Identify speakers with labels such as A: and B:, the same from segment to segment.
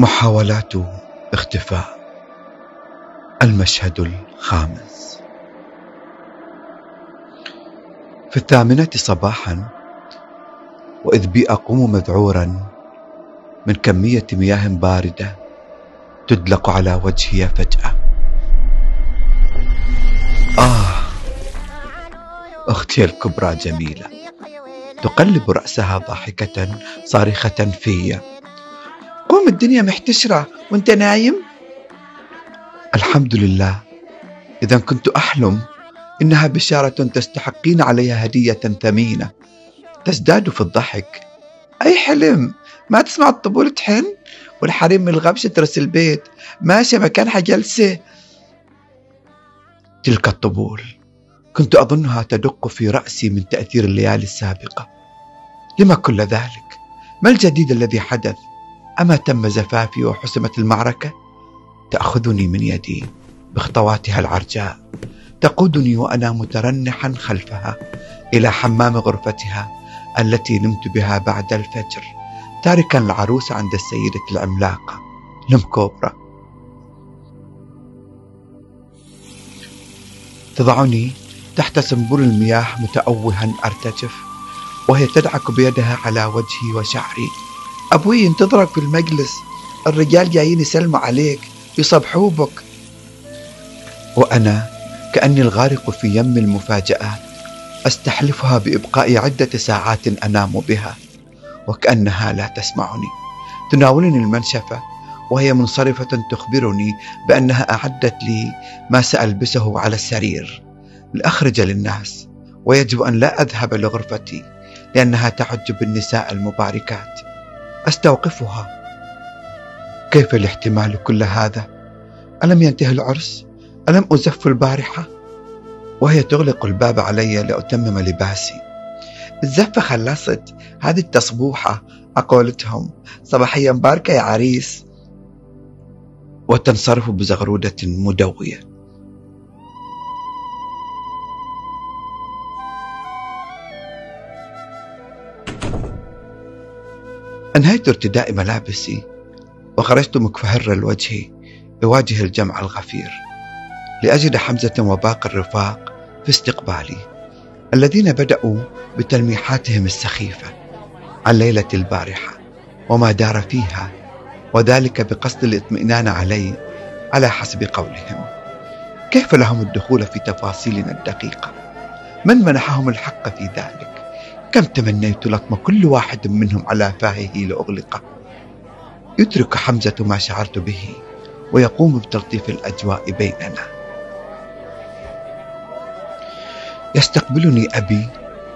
A: محاولات اختفاء. المشهد الخامس. في الثامنة صباحا وإذ بي أقوم مذعورا من كمية مياه باردة تدلق على وجهي فجأة. آه أختي الكبرى جميلة تقلب رأسها ضاحكة صارخة في قوم الدنيا محتشرة وانت نايم؟ الحمد لله إذا كنت أحلم إنها بشارة تستحقين عليها هدية ثمينة. تزداد في الضحك. أي حلم؟ ما تسمع الطبول تحن؟ والحريم من الغبش ترس البيت. ماشية مكانها جلسة. تلك الطبول. كنت أظنها تدق في رأسي من تأثير الليالي السابقة. لما كل ذلك؟ ما الجديد الذي حدث؟ أما تم زفافي وحسمت المعركة؟ تأخذني من يدي بخطواتها العرجاء. تقودني وأنا مترنحا خلفها إلى حمام غرفتها التي نمت بها بعد الفجر تاركا العروس عند السيدة العملاقة. نم كوبرا تضعني تحت سنبل المياه متأوها أرتجف وهي تدعك بيدها على وجهي وشعري. أبوي ينتظرك في المجلس. الرجال جايين يسلموا عليك يصبحوا بك. وأنا كأني الغارق في يم المفاجآت أستحلفها بإبقاء عدة ساعات أنام بها وكأنها لا تسمعني. تناولني المنشفة وهي منصرفة تخبرني بأنها أعدت لي ما سألبسه على السرير. لأخرج للناس ويجب أن لا أذهب لغرفتي لأنها تعج بالنساء المباركات. أستوقفها. كيف الاحتمال كل هذا؟ ألم ينتهي العرس؟ ألم أزف البارحة؟ وهي تغلق الباب علي لأتمم لباسي. الزفة خلصت. هذه التصبوحة أقولتهم. صباحيا مباركة يا عريس. وتنصرف بزغرودة مدوية. أنهيت ارتداء ملابسي وخرجت مكفهر الوجه لواجه الجمع الغفير لأجد حمزة وباقي الرفاق في استقبالي الذين بدأوا بتلميحاتهم السخيفة عن ليلة البارحة وما دار فيها وذلك بقصد الاطمئنان علي على حسب قولهم. كيف لهم الدخول في تفاصيلنا الدقيقة؟ من منحهم الحق في ذلك؟ كم تمنيت لطم كل واحد منهم على فاهه لأغلقه؟ يترك حمزة ما شعرت به ويقوم بتلطيف الأجواء بيننا. يستقبلني أبي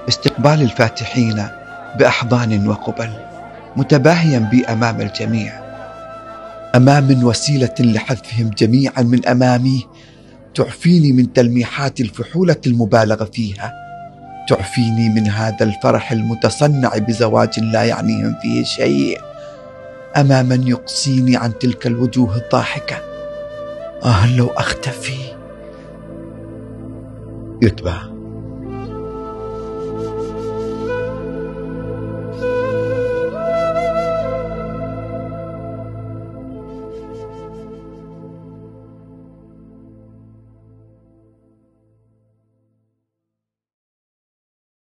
A: استقبال الفاتحين بأحضان وقبل متباهيا بي أمام الجميع. أمام وسيلة لحذفهم جميعا من أمامي تعفيني من تلميحات الفحولة المبالغ فيها. تعفيني من هذا الفرح المتصنع بزواج لا يعنيهم فيه شيء أما من يقصيني عن تلك الوجوه الضاحكة. آه لو أختفي. يتبع.